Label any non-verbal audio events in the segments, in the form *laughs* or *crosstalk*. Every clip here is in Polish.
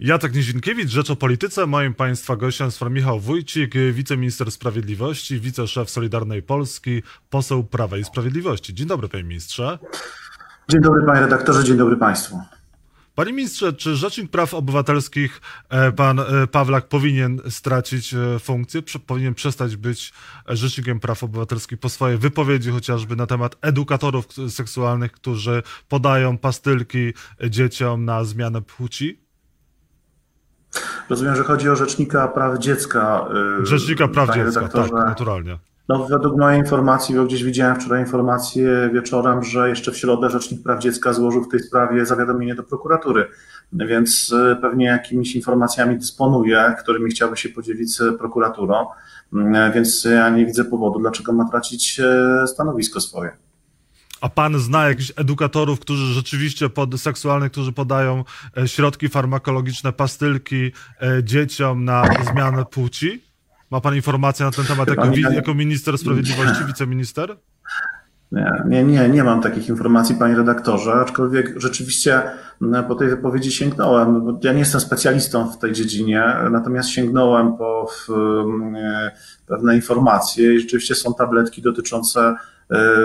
Jacek Nizinkiewicz, Rzecz o Polityce. Moim Państwa gościem jest Michał Wójcik, wiceminister sprawiedliwości, wiceszef Solidarnej Polski, poseł Prawa i Sprawiedliwości. Dzień dobry, panie ministrze. Dzień dobry, panie redaktorze, dzień dobry państwu. Panie ministrze, czy Rzecznik Praw Obywatelskich, e, pan e, Pawlak, powinien stracić e, funkcję, powinien przestać być Rzecznikiem Praw Obywatelskich po swojej wypowiedzi chociażby na temat edukatorów seksualnych, którzy podają pastylki dzieciom na zmianę płci? Rozumiem, że chodzi o Rzecznika Praw Dziecka. Rzecznika Praw Dziecka, tak, naturalnie. No, według mojej informacji, bo gdzieś widziałem wczoraj informację wieczorem, że jeszcze w środę Rzecznik Praw Dziecka złożył w tej sprawie zawiadomienie do prokuratury, więc e, pewnie jakimiś informacjami dysponuje, którymi chciałby się podzielić z prokuraturą, mm, więc ja nie widzę powodu, dlaczego ma tracić stanowisko swoje. A pan zna jakichś edukatorów, którzy rzeczywiście pod, seksualnych, którzy podają e, środki farmakologiczne, pastylki dzieciom na zmianę płci? Ma pan informację na ten temat jako, jako minister sprawiedliwości, wiceminister? Nie, nie, nie, nie mam takich informacji, panie redaktorze, aczkolwiek rzeczywiście po tej wypowiedzi sięgnąłem, bo ja nie jestem specjalistą w tej dziedzinie, natomiast sięgnąłem po w, pewne informacje i rzeczywiście są tabletki dotyczące e,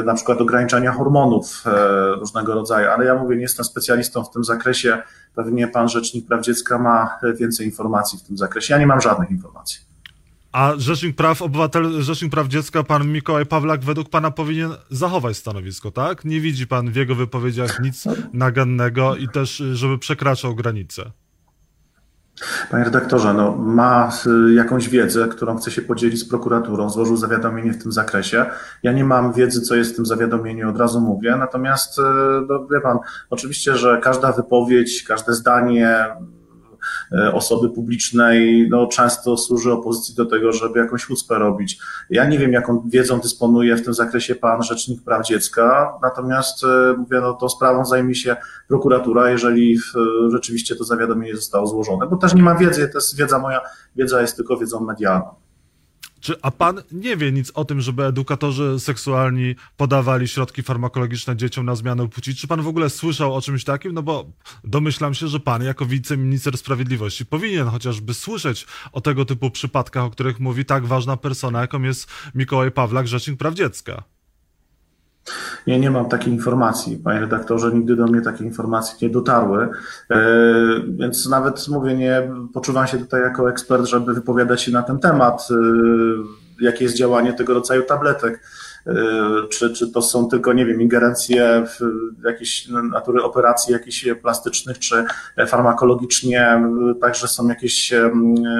na przykład ograniczania hormonów e, różnego rodzaju, ale ja mówię, nie jestem specjalistą w tym zakresie, pewnie pan Rzecznik Praw Dziecka ma więcej informacji w tym zakresie, ja nie mam żadnych informacji. A Rzecznik Praw Obywatel, Rzecznik Praw Dziecka, pan Mikołaj Pawlak, według pana powinien zachować stanowisko, tak? Nie widzi pan w jego wypowiedziach nic nagannego i też, żeby przekraczał granice. Panie redaktorze, no, ma y, jakąś wiedzę, którą chce się podzielić z prokuraturą, złożył zawiadomienie w tym zakresie. Ja nie mam wiedzy, co jest w tym zawiadomieniu, od razu mówię. Natomiast, y, no, wie pan, oczywiście, że każda wypowiedź, każde zdanie, osoby publicznej no, często służy opozycji do tego, żeby jakąś chucpę robić. Ja nie wiem, jaką wiedzą dysponuje w tym zakresie pan Rzecznik Praw Dziecka, natomiast e, mówię, no, tą sprawą zajmie się prokuratura, jeżeli rzeczywiście to zawiadomienie zostało złożone, bo też nie mam wiedzy, to jest wiedza moja, wiedza jest tylko wiedzą medialną. Czy, a pan nie wie nic o tym, żeby edukatorzy seksualni podawali środki farmakologiczne dzieciom na zmianę płci? Czy pan w ogóle słyszał o czymś takim? No bo domyślam się, że pan jako wiceminister sprawiedliwości powinien chociażby słyszeć o tego typu przypadkach, o których mówi tak ważna persona, jaką jest Mikołaj Pawlak, Rzecznik Praw Dziecka. Nie, nie mam takiej informacji, panie redaktorze, nigdy do mnie takie informacje nie dotarły, e, więc nawet mówię, nie poczuwam się tutaj jako ekspert, żeby wypowiadać się na ten temat, e, jakie jest działanie tego rodzaju tabletek. E, czy, czy to są tylko, nie wiem, ingerencje w jakieś natury operacji jakichś plastycznych, czy farmakologicznie także są jakieś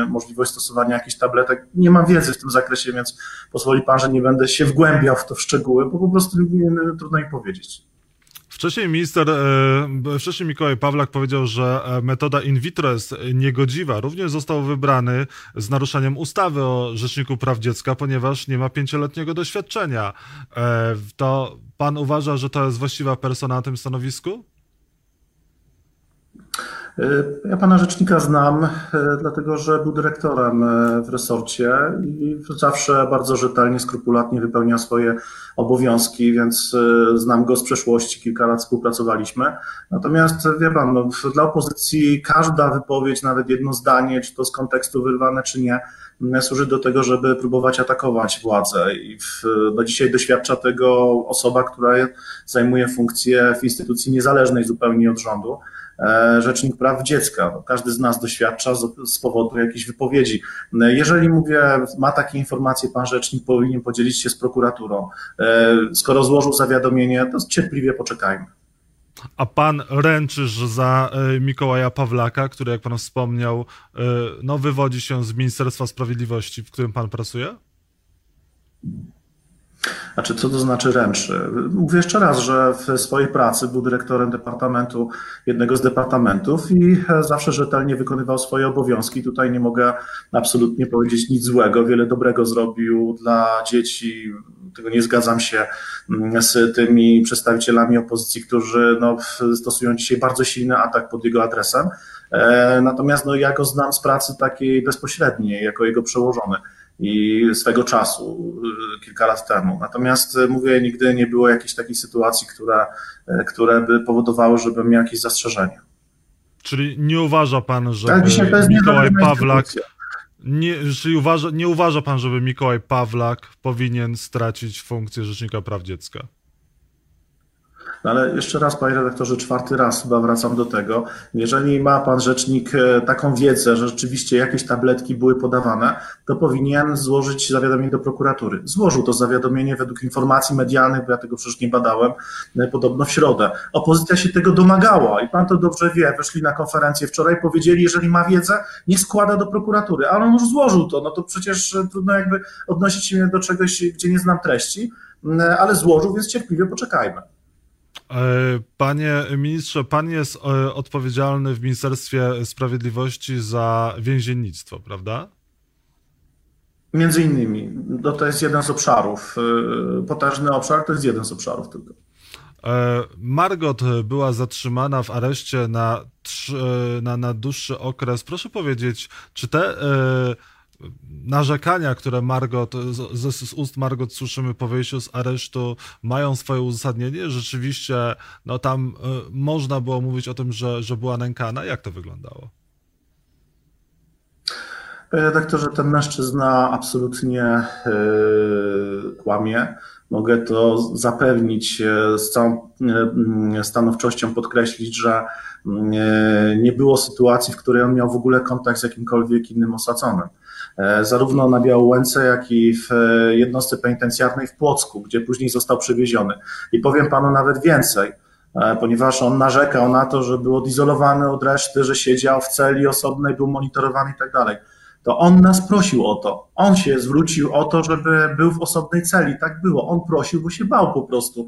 możliwości stosowania jakichś tabletek. Nie mam wiedzy w tym zakresie, więc pozwoli Pan, że nie będę się wgłębiał w to w szczegóły, bo po prostu trudno mi powiedzieć. Wcześniej minister, e, wcześniej Mikołaj Pawlak powiedział, że e, metoda in vitro jest niegodziwa. Również został wybrany z naruszeniem ustawy o Rzeczniku Praw Dziecka, ponieważ nie ma pięcioletniego doświadczenia. E, to pan uważa, że to jest właściwa persona na tym stanowisku? E, ja pana rzecznika znam, e, dlatego że był dyrektorem e, w resorcie i zawsze bardzo rzetelnie, skrupulatnie wypełniał swoje obowiązki, więc znam go z przeszłości, kilka lat współpracowaliśmy. Natomiast wie pan, no, dla opozycji każda wypowiedź, nawet jedno zdanie, czy to z kontekstu wyrwane, czy nie, służy do tego, żeby próbować atakować władzę. I w, no dzisiaj doświadcza tego osoba, która zajmuje funkcję w instytucji niezależnej zupełnie od rządu. E, Rzecznik Praw Dziecka. No, każdy z nas doświadcza z, z powodu jakichś wypowiedzi. E, jeżeli mówię, ma takie informacje, pan rzecznik powinien podzielić się z prokuraturą. E, skoro złożył zawiadomienie, to cierpliwie poczekajmy. A pan ręczysz za Mikołaja Pawlaka, który, jak pan wspomniał, no, wywodzi się z Ministerstwa Sprawiedliwości, w którym pan pracuje? Znaczy, co to znaczy ręczy? Mówię jeszcze raz, że w swojej pracy był dyrektorem departamentu, jednego z departamentów i zawsze rzetelnie wykonywał swoje obowiązki. Tutaj nie mogę absolutnie powiedzieć nic złego. Wiele dobrego zrobił dla dzieci. Tego nie zgadzam się mm, z tymi przedstawicielami opozycji, którzy no, stosują dzisiaj bardzo silny atak pod jego adresem. E, natomiast no, ja go znam z pracy takiej bezpośredniej, jako jego przełożony i swego czasu, y, kilka lat temu. Natomiast y, mówię, nigdy nie było jakiejś takiej sytuacji, która, które by powodowały, żebym miał jakieś zastrzeżenia. Czyli nie uważa pan, że Mikołaj Pawlak. Nie, uważa, nie uważa pan, żeby Mikołaj Pawlak powinien stracić funkcję Rzecznika Praw Dziecka? No ale jeszcze raz, panie redaktorze, czwarty raz chyba wracam do tego. Jeżeli ma pan rzecznik e, taką wiedzę, że rzeczywiście jakieś tabletki były podawane, to powinien złożyć zawiadomienie do prokuratury. Złożył to zawiadomienie według informacji medialnych, bo ja tego przecież nie badałem, e, podobno w środę. Opozycja się tego domagała i pan to dobrze wie. Weszli na konferencję wczoraj, powiedzieli, jeżeli ma wiedzę, niech składa do prokuratury. Ale on już złożył to, no to przecież e, trudno jakby odnosić się do czegoś, gdzie nie znam treści, ale złożył, więc cierpliwie poczekajmy. E, panie ministrze, pan jest e, odpowiedzialny w Ministerstwie Sprawiedliwości za więziennictwo, prawda? Między innymi. No to jest jeden z obszarów. E, potężny obszar to jest jeden z obszarów tylko. Margot była zatrzymana w areszcie na, na, na dłuższy okres. Proszę powiedzieć, czy te narzekania, które Margot, z, z, ust Margot słyszymy po wyjściu z aresztu, mają swoje uzasadnienie? Rzeczywiście, no tam y, można było mówić o tym, że, że była nękana. Jak to wyglądało? Panie redaktorze, ten mężczyzna absolutnie yy, kłamie. Mogę to zapewnić, e, z całą stanowczością podkreślić, że nie było sytuacji, w której on miał w ogóle kontakt z jakimkolwiek innym osadzonym. E, zarówno na Białołęce, jak i w e, jednostce penitencjarnej w Płocku, gdzie później został przewieziony. I powiem panu nawet więcej, e, ponieważ on narzekał na to, że był odizolowany od reszty, że siedział w celi osobnej, był monitorowany i tak dalej. To on nas prosił o to. On się zwrócił o to, żeby był w osobnej celi. Tak było. On prosił, bo się bał po prostu,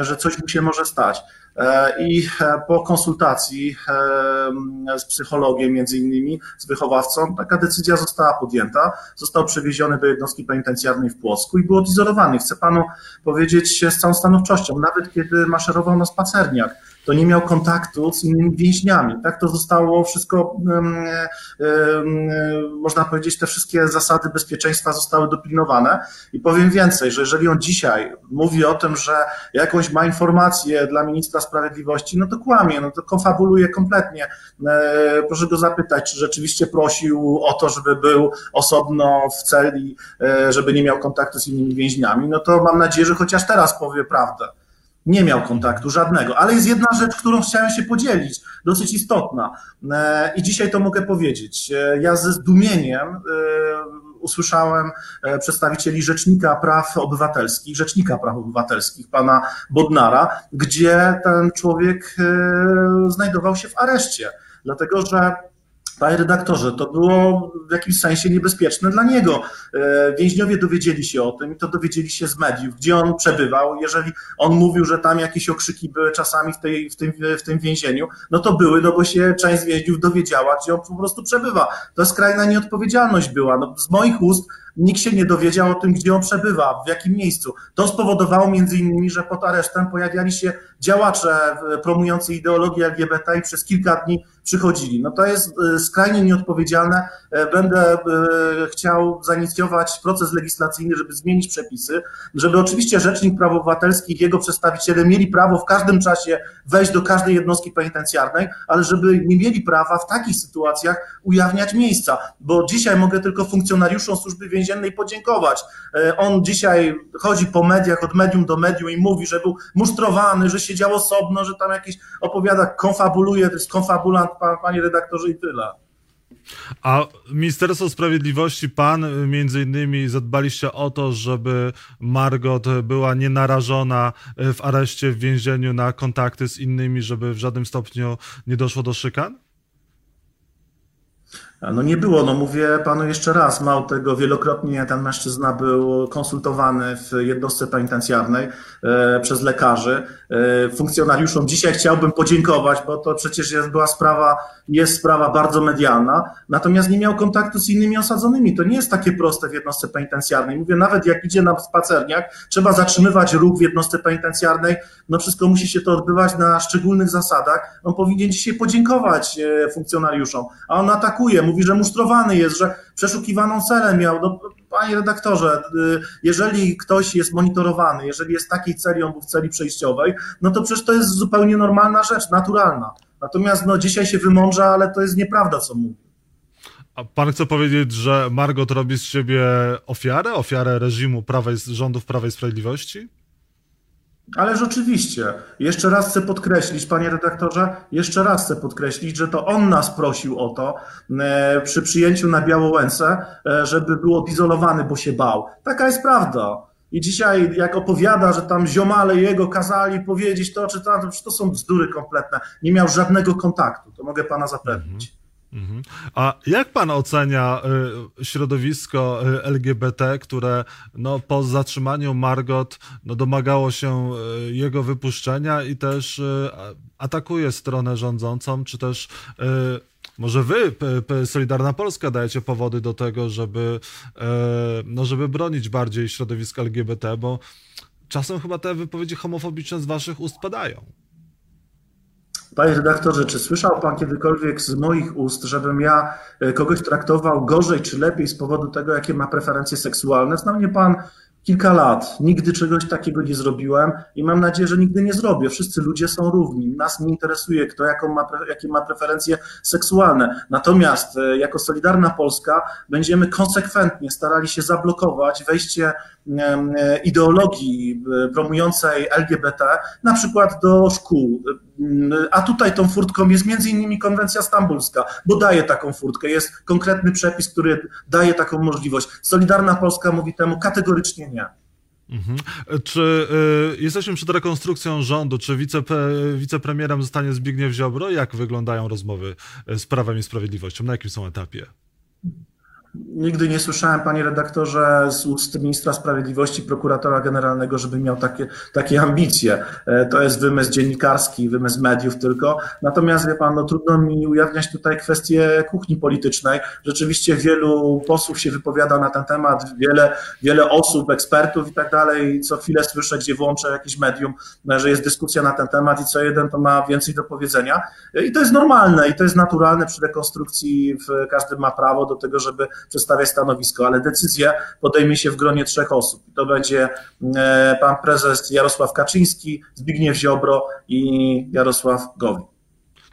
że coś mu się może stać. E, I e, po konsultacji e, z psychologiem, między innymi, z wychowawcą, taka decyzja została podjęta. Został przewieziony do jednostki penitencjarnej w Płocku i był odizolowany. Chcę panu powiedzieć z całą stanowczością, nawet kiedy maszerował na spacerniak, to nie miał kontaktu z innymi więźniami. Tak to zostało wszystko, można powiedzieć, te wszystkie zasady bezpieczeństwa zostały dopilnowane. I powiem więcej, że jeżeli on dzisiaj mówi o tym, że jakąś ma informację dla ministra sprawiedliwości, no to kłamie, no to konfabuluje kompletnie. E, proszę go zapytać, czy rzeczywiście prosił o to, żeby był osobno w celi, e, żeby nie miał kontaktu z innymi więźniami. No to mam nadzieję, że chociaż teraz powie prawdę nie miał kontaktu żadnego. Ale jest jedna rzecz, którą chciałem się podzielić, dosyć istotna. E, I dzisiaj to mogę powiedzieć. Ja ze zdumieniem usłyszałem przedstawicieli Rzecznika Praw Obywatelskich, Rzecznika Praw Obywatelskich, pana Bodnara, gdzie ten człowiek znajdował się w areszcie. Dlatego, że Panie redaktorze, to było w jakimś sensie niebezpieczne dla niego. E, więźniowie dowiedzieli się o tym i to dowiedzieli się z mediów, gdzie on przebywał. Jeżeli on mówił, że tam jakieś okrzyki były czasami w, tej, w, tym, w tym więzieniu, no to były, no bo się część z więźniów dowiedziała, gdzie on po prostu przebywa. To skrajna nieodpowiedzialność była. No, z moich ust nikt się nie dowiedział o tym, gdzie on przebywa, w jakim miejscu. To spowodowało między innymi, że pod aresztem pojawiali się działacze promujący ideologię LGBT i przez kilka dni przychodzili. No to jest y, skrajnie nieodpowiedzialne. E, będę e, chciał zainicjować proces legislacyjny, żeby zmienić przepisy, żeby oczywiście Rzecznik Praw Obywatelskich, jego przedstawiciele mieli prawo w każdym czasie wejść do każdej jednostki penitencjarnej, ale żeby nie mieli prawa w takich sytuacjach ujawniać miejsca, bo dzisiaj mogę tylko funkcjonariuszom służby więziennej podziękować. E, on dzisiaj chodzi po mediach, od medium do medium i mówi, że był musztrowany, że siedział osobno, że tam jakieś opowiada, konfabuluje, to jest konfabulant panie redaktorze, i tyle. A Ministerstwo Sprawiedliwości, pan między innymi zadbaliście o to, żeby Margot była nienarażona w areszcie, w więzieniu na kontakty z innymi, żeby w żadnym stopniu nie doszło do szykan? No nie było, no mówię panu jeszcze raz, mało tego, wielokrotnie ten mężczyzna był konsultowany w jednostce penitencjarnej e, przez lekarzy, e, funkcjonariuszom. Dzisiaj chciałbym podziękować, bo to przecież jest, była sprawa, jest sprawa bardzo medialna, natomiast nie miał kontaktu z innymi osadzonymi. To nie jest takie proste w jednostce penitencjarnej. Mówię, nawet jak idzie na spacerniak, trzeba zatrzymywać ruch w jednostce penitencjarnej, no wszystko musi się to odbywać na szczególnych zasadach. On powinien dzisiaj podziękować e, funkcjonariuszom, a on atakuje, mówi, że mustrowany jest, że przeszukiwaną celę miał. No, panie redaktorze, y, jeżeli ktoś jest monitorowany, jeżeli jest takiej celi, on był w celi przejściowej, no to przecież to jest zupełnie normalna rzecz, naturalna. Natomiast no, dzisiaj się wymądrza, ale to jest nieprawda, co mówi. A pan chce powiedzieć, że Margot robi z siebie ofiarę, ofiarę reżimu prawa, rządów Prawa i Sprawiedliwości? Ależ oczywiście. Jeszcze raz chcę podkreślić, panie redaktorze, jeszcze raz chcę podkreślić, że to on nas prosił o to e, przy przyjęciu na Białołęce, e, żeby był odizolowany, bo się bał. Taka jest prawda. I dzisiaj, jak opowiada, że tam ziomale jego kazali powiedzieć to czy to, to, to są bzdury kompletne. Nie miał żadnego kontaktu, to mogę pana zapewnić. Mhm. A jak pan ocenia y, środowisko y, LGBT, które no, po zatrzymaniu Margot no, domagało się y, jego wypuszczenia i też atakuje stronę rządzącą, czy też może wy, Solidarna Polska, dajecie powody do tego, żeby, no, żeby bronić bardziej środowiska LGBT, bo czasem chyba te wypowiedzi homofobiczne z waszych ust padają. Panie redaktorze, czy słyszał Pan kiedykolwiek z moich ust, żebym ja e, kogoś traktował gorzej czy lepiej z powodu tego, jakie ma preferencje seksualne? Zna mnie Pan kilka lat. Nigdy czegoś takiego nie zrobiłem i mam nadzieję, że nigdy nie zrobię. Wszyscy ludzie są równi. Nas nie interesuje, kto jaką ma, jakie ma preferencje seksualne. Natomiast e, jako Solidarna Polska będziemy konsekwentnie starali się zablokować wejście e, ideologii promującej LGBT, na przykład do szkół. A tutaj tą furtką jest między innymi konwencja stambulska, bo daje taką furtkę. Jest konkretny przepis, który daje taką możliwość. Solidarna Polska mówi temu kategorycznie nie. Mhm. Czy y, jesteśmy przed rekonstrukcją rządu? Czy wice, wicepremierem zostanie Zbigniew Ziobro? Jak wyglądają rozmowy z Prawem i Sprawiedliwością? Na jakim są etapie? Nigdy nie słyszałem, panie redaktorze, z ust ministra sprawiedliwości, prokuratora generalnego, żeby miał takie, takie ambicje. E, to jest wymysł dziennikarski, wymysł mediów tylko. Natomiast, wie pan, no, trudno mi ujawniać tutaj kwestię kuchni politycznej. Rzeczywiście wielu posłów się wypowiada na ten temat, wiele, wiele osób, ekspertów i tak dalej. Co chwilę słyszę, gdzie włączę jakieś medium, że jest dyskusja na ten temat i co jeden to ma więcej do powiedzenia. E, I to jest normalne i to jest naturalne przy rekonstrukcji. Każdy ma prawo do tego, żeby przedstawiać stanowisko, ale decyzję podejmie się w gronie trzech osób. To będzie e, pan prezes Jarosław Kaczyński, Zbigniew Ziobro i Jarosław Gowin.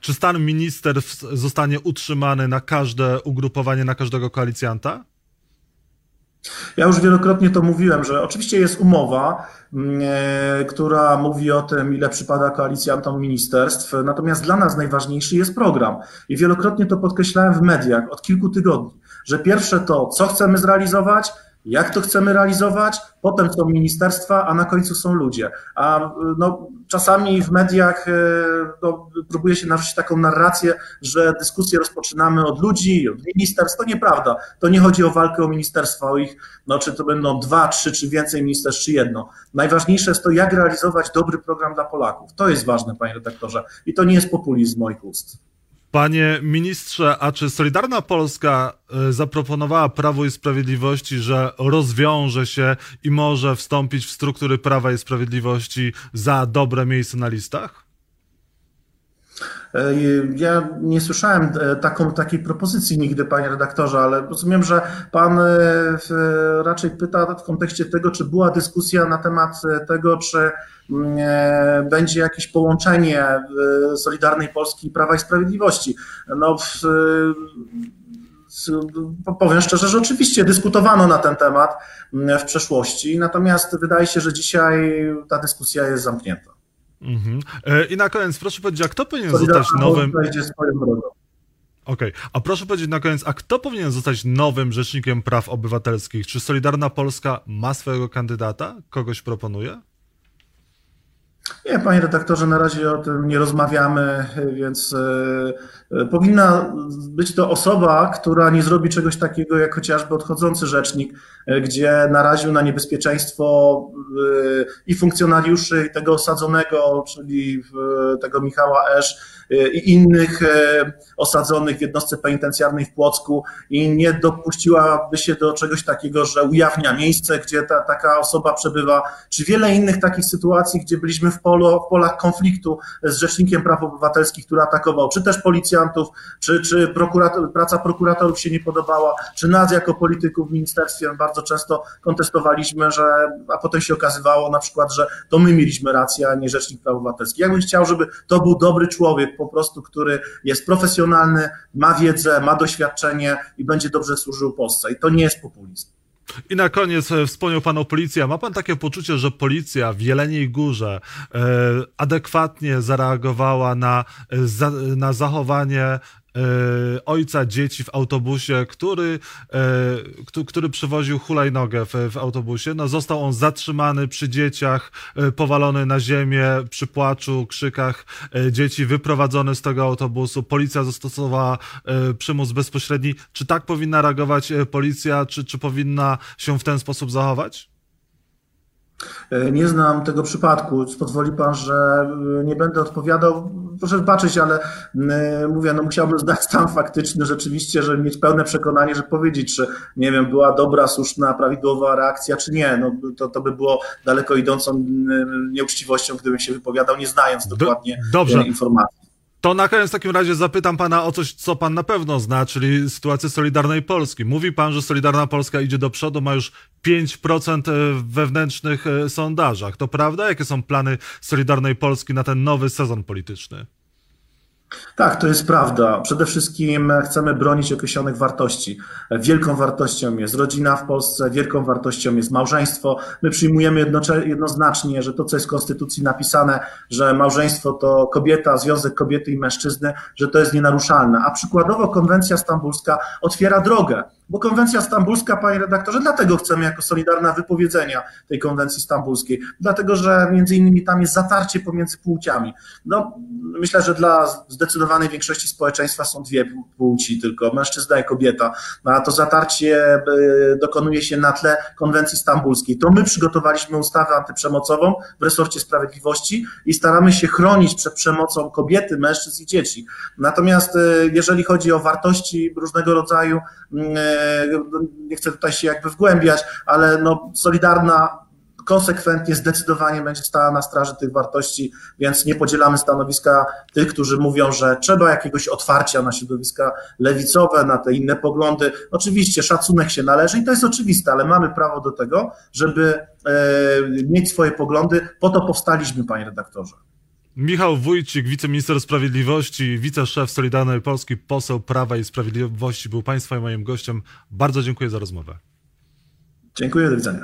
Czy stan ministerstw zostanie utrzymany na każde ugrupowanie, na każdego koalicjanta? Ja już wielokrotnie to mówiłem, że oczywiście jest umowa, mm, e, która mówi o tym, ile przypada koalicjantom ministerstw, natomiast dla nas najważniejszy jest program. I wielokrotnie to podkreślałem w mediach od kilku tygodni że pierwsze to, co chcemy zrealizować, jak to chcemy realizować, potem są ministerstwa, a na końcu są ludzie. A no, czasami w mediach e, no, próbuje się narzucić taką narrację, że dyskusję rozpoczynamy od ludzi, od ministerstw. To nieprawda. To nie chodzi o walkę o ministerstwa, o ich, no, czy to będą dwa, trzy, czy więcej ministerstw, czy jedno. Najważniejsze jest to, jak realizować dobry program dla Polaków. To jest ważne, panie redaktorze. I to nie jest populizm z moich ust. Panie ministrze, a czy Solidarna Polska e, zaproponowała Prawo i Sprawiedliwości, że rozwiąże się i może wstąpić w struktury Prawa i Sprawiedliwości za dobre miejsce na listach? E, ja nie słyszałem e, taką, takiej propozycji nigdy, panie redaktorze, ale rozumiem, że pan raczej pyta w kontekście tego, czy była dyskusja na temat tego, czy Mm, e, będzie jakieś połączenie Solidarnej Polski i Prawa i Sprawiedliwości. No, powiem szczerze, że oczywiście dyskutowano na ten temat mm, w przeszłości, natomiast wydaje się, że dzisiaj ta dyskusja jest zamknięta. Mhm. E, I na koniec, proszę powiedzieć, a kto powinien zostać nowym. Okej, okay. a proszę powiedzieć na koniec, a kto powinien zostać nowym rzecznikiem praw obywatelskich? Czy Solidarna Polska ma swojego kandydata? Kogoś proponuje? Nie, panie redaktorze, na razie o tym nie rozmawiamy, więc e, e, powinna być to osoba, która nie zrobi czegoś takiego jak chociażby odchodzący rzecznik, e, gdzie naraził na niebezpieczeństwo i funkcjonariuszy, i tego osadzonego, czyli tego Michała Esz, i innych osadzonych w jednostce penitencjarnej w Płocku i nie dopuściłaby się do czegoś takiego, że ujawnia miejsce, gdzie ta, taka osoba przebywa, czy wiele innych takich sytuacji, gdzie byliśmy w, polu, w polach konfliktu z Rzecznikiem Praw Obywatelskich, który atakował, czy też policjantów, czy, czy prokurator, praca prokuratorów się nie podobała, czy nas jako polityków w ministerstwie bardzo często kontestowaliśmy, że, a potem się okazywało na przykład, że to my mieliśmy rację, a nie Rzecznik Praw Obywatelskich. Ja bym chciał, żeby to był dobry człowiek po prostu, który jest profesjonalny, ma wiedzę, ma doświadczenie i będzie dobrze służył Polsce. I to nie jest populizm. I na koniec e, wspomniał Pan o policji. Ma Pan takie poczucie, że policja w Jeleniej Górze e, adekwatnie zareagowała na, e, na zachowanie E, ojca dzieci w autobusie, który, e, który przywoził hulajnogę w, w autobusie. No, został on zatrzymany przy dzieciach, e, powalony na ziemię, przy płaczu, krzykach dzieci, wyprowadzony z tego autobusu. Policja zastosowała przymus bezpośredni. Czy tak powinna reagować policja, czy, czy powinna się w ten sposób zachować? E, nie znam tego przypadku. Pozwoli pan, że e, nie będę odpowiadał. Proszę zobaczyć, ale e, mówię, no musiałbym *laughs* znać stan faktyczny rzeczywiście, żeby mieć pełne przekonanie, że powiedzieć, czy nie wiem, była dobra, słuszna, prawidłowa reakcja, czy nie. No, to, to by było daleko idącą nieuczciwością, gdybym się wypowiadał, nie znając dokładnie Do, informacji. To na koniec w takim razie zapytam pana o coś, co pan na pewno zna, czyli sytuację Solidarnej Polski. Mówi pan, że Solidarna Polska idzie do przodu, ma już 5% w wewnętrznych e, sondażach. To prawda? Jakie są plany Solidarnej Polski na ten nowy sezon polityczny? Tak, to jest prawda. Przede wszystkim chcemy bronić określonych wartości. Wielką wartością jest rodzina w Polsce, wielką wartością jest małżeństwo. My przyjmujemy jednoznacznie, że to, co jest w Konstytucji napisane, że małżeństwo to kobieta, związek kobiety i mężczyzny, że to jest nienaruszalne. A przykładowo konwencja stambulska otwiera drogę bo konwencja stambulska, panie redaktorze, dlatego chcemy jako Solidarna wypowiedzenia tej konwencji stambulskiej, dlatego że między innymi tam jest zatarcie pomiędzy płciami. No, myślę, że dla zdecydowanej większości społeczeństwa są dwie płci tylko, mężczyzna i kobieta, no, a to zatarcie e, dokonuje się na tle konwencji stambulskiej. To my przygotowaliśmy ustawę antyprzemocową w resorcie sprawiedliwości i staramy się chronić przed przemocą kobiety, mężczyzn i dzieci. Natomiast e, jeżeli chodzi o wartości różnego rodzaju, mm, e, nie chcę tutaj się jakby wgłębiać, ale no, Solidarna konsekwentnie, zdecydowanie będzie stała na straży tych wartości, więc nie podzielamy stanowiska tych, którzy mówią, że trzeba jakiegoś otwarcia na środowiska lewicowe, na te inne poglądy. Oczywiście szacunek się należy i to jest oczywiste, ale mamy prawo do tego, żeby e, mieć swoje poglądy. Po to powstaliśmy, panie redaktorze. Michał Wójcik, wiceminister sprawiedliwości, wiceszef Solidarnej Polski, poseł Prawa i Sprawiedliwości był Państwa i moim gościem. Bardzo dziękuję za rozmowę. Dziękuję, do widzenia.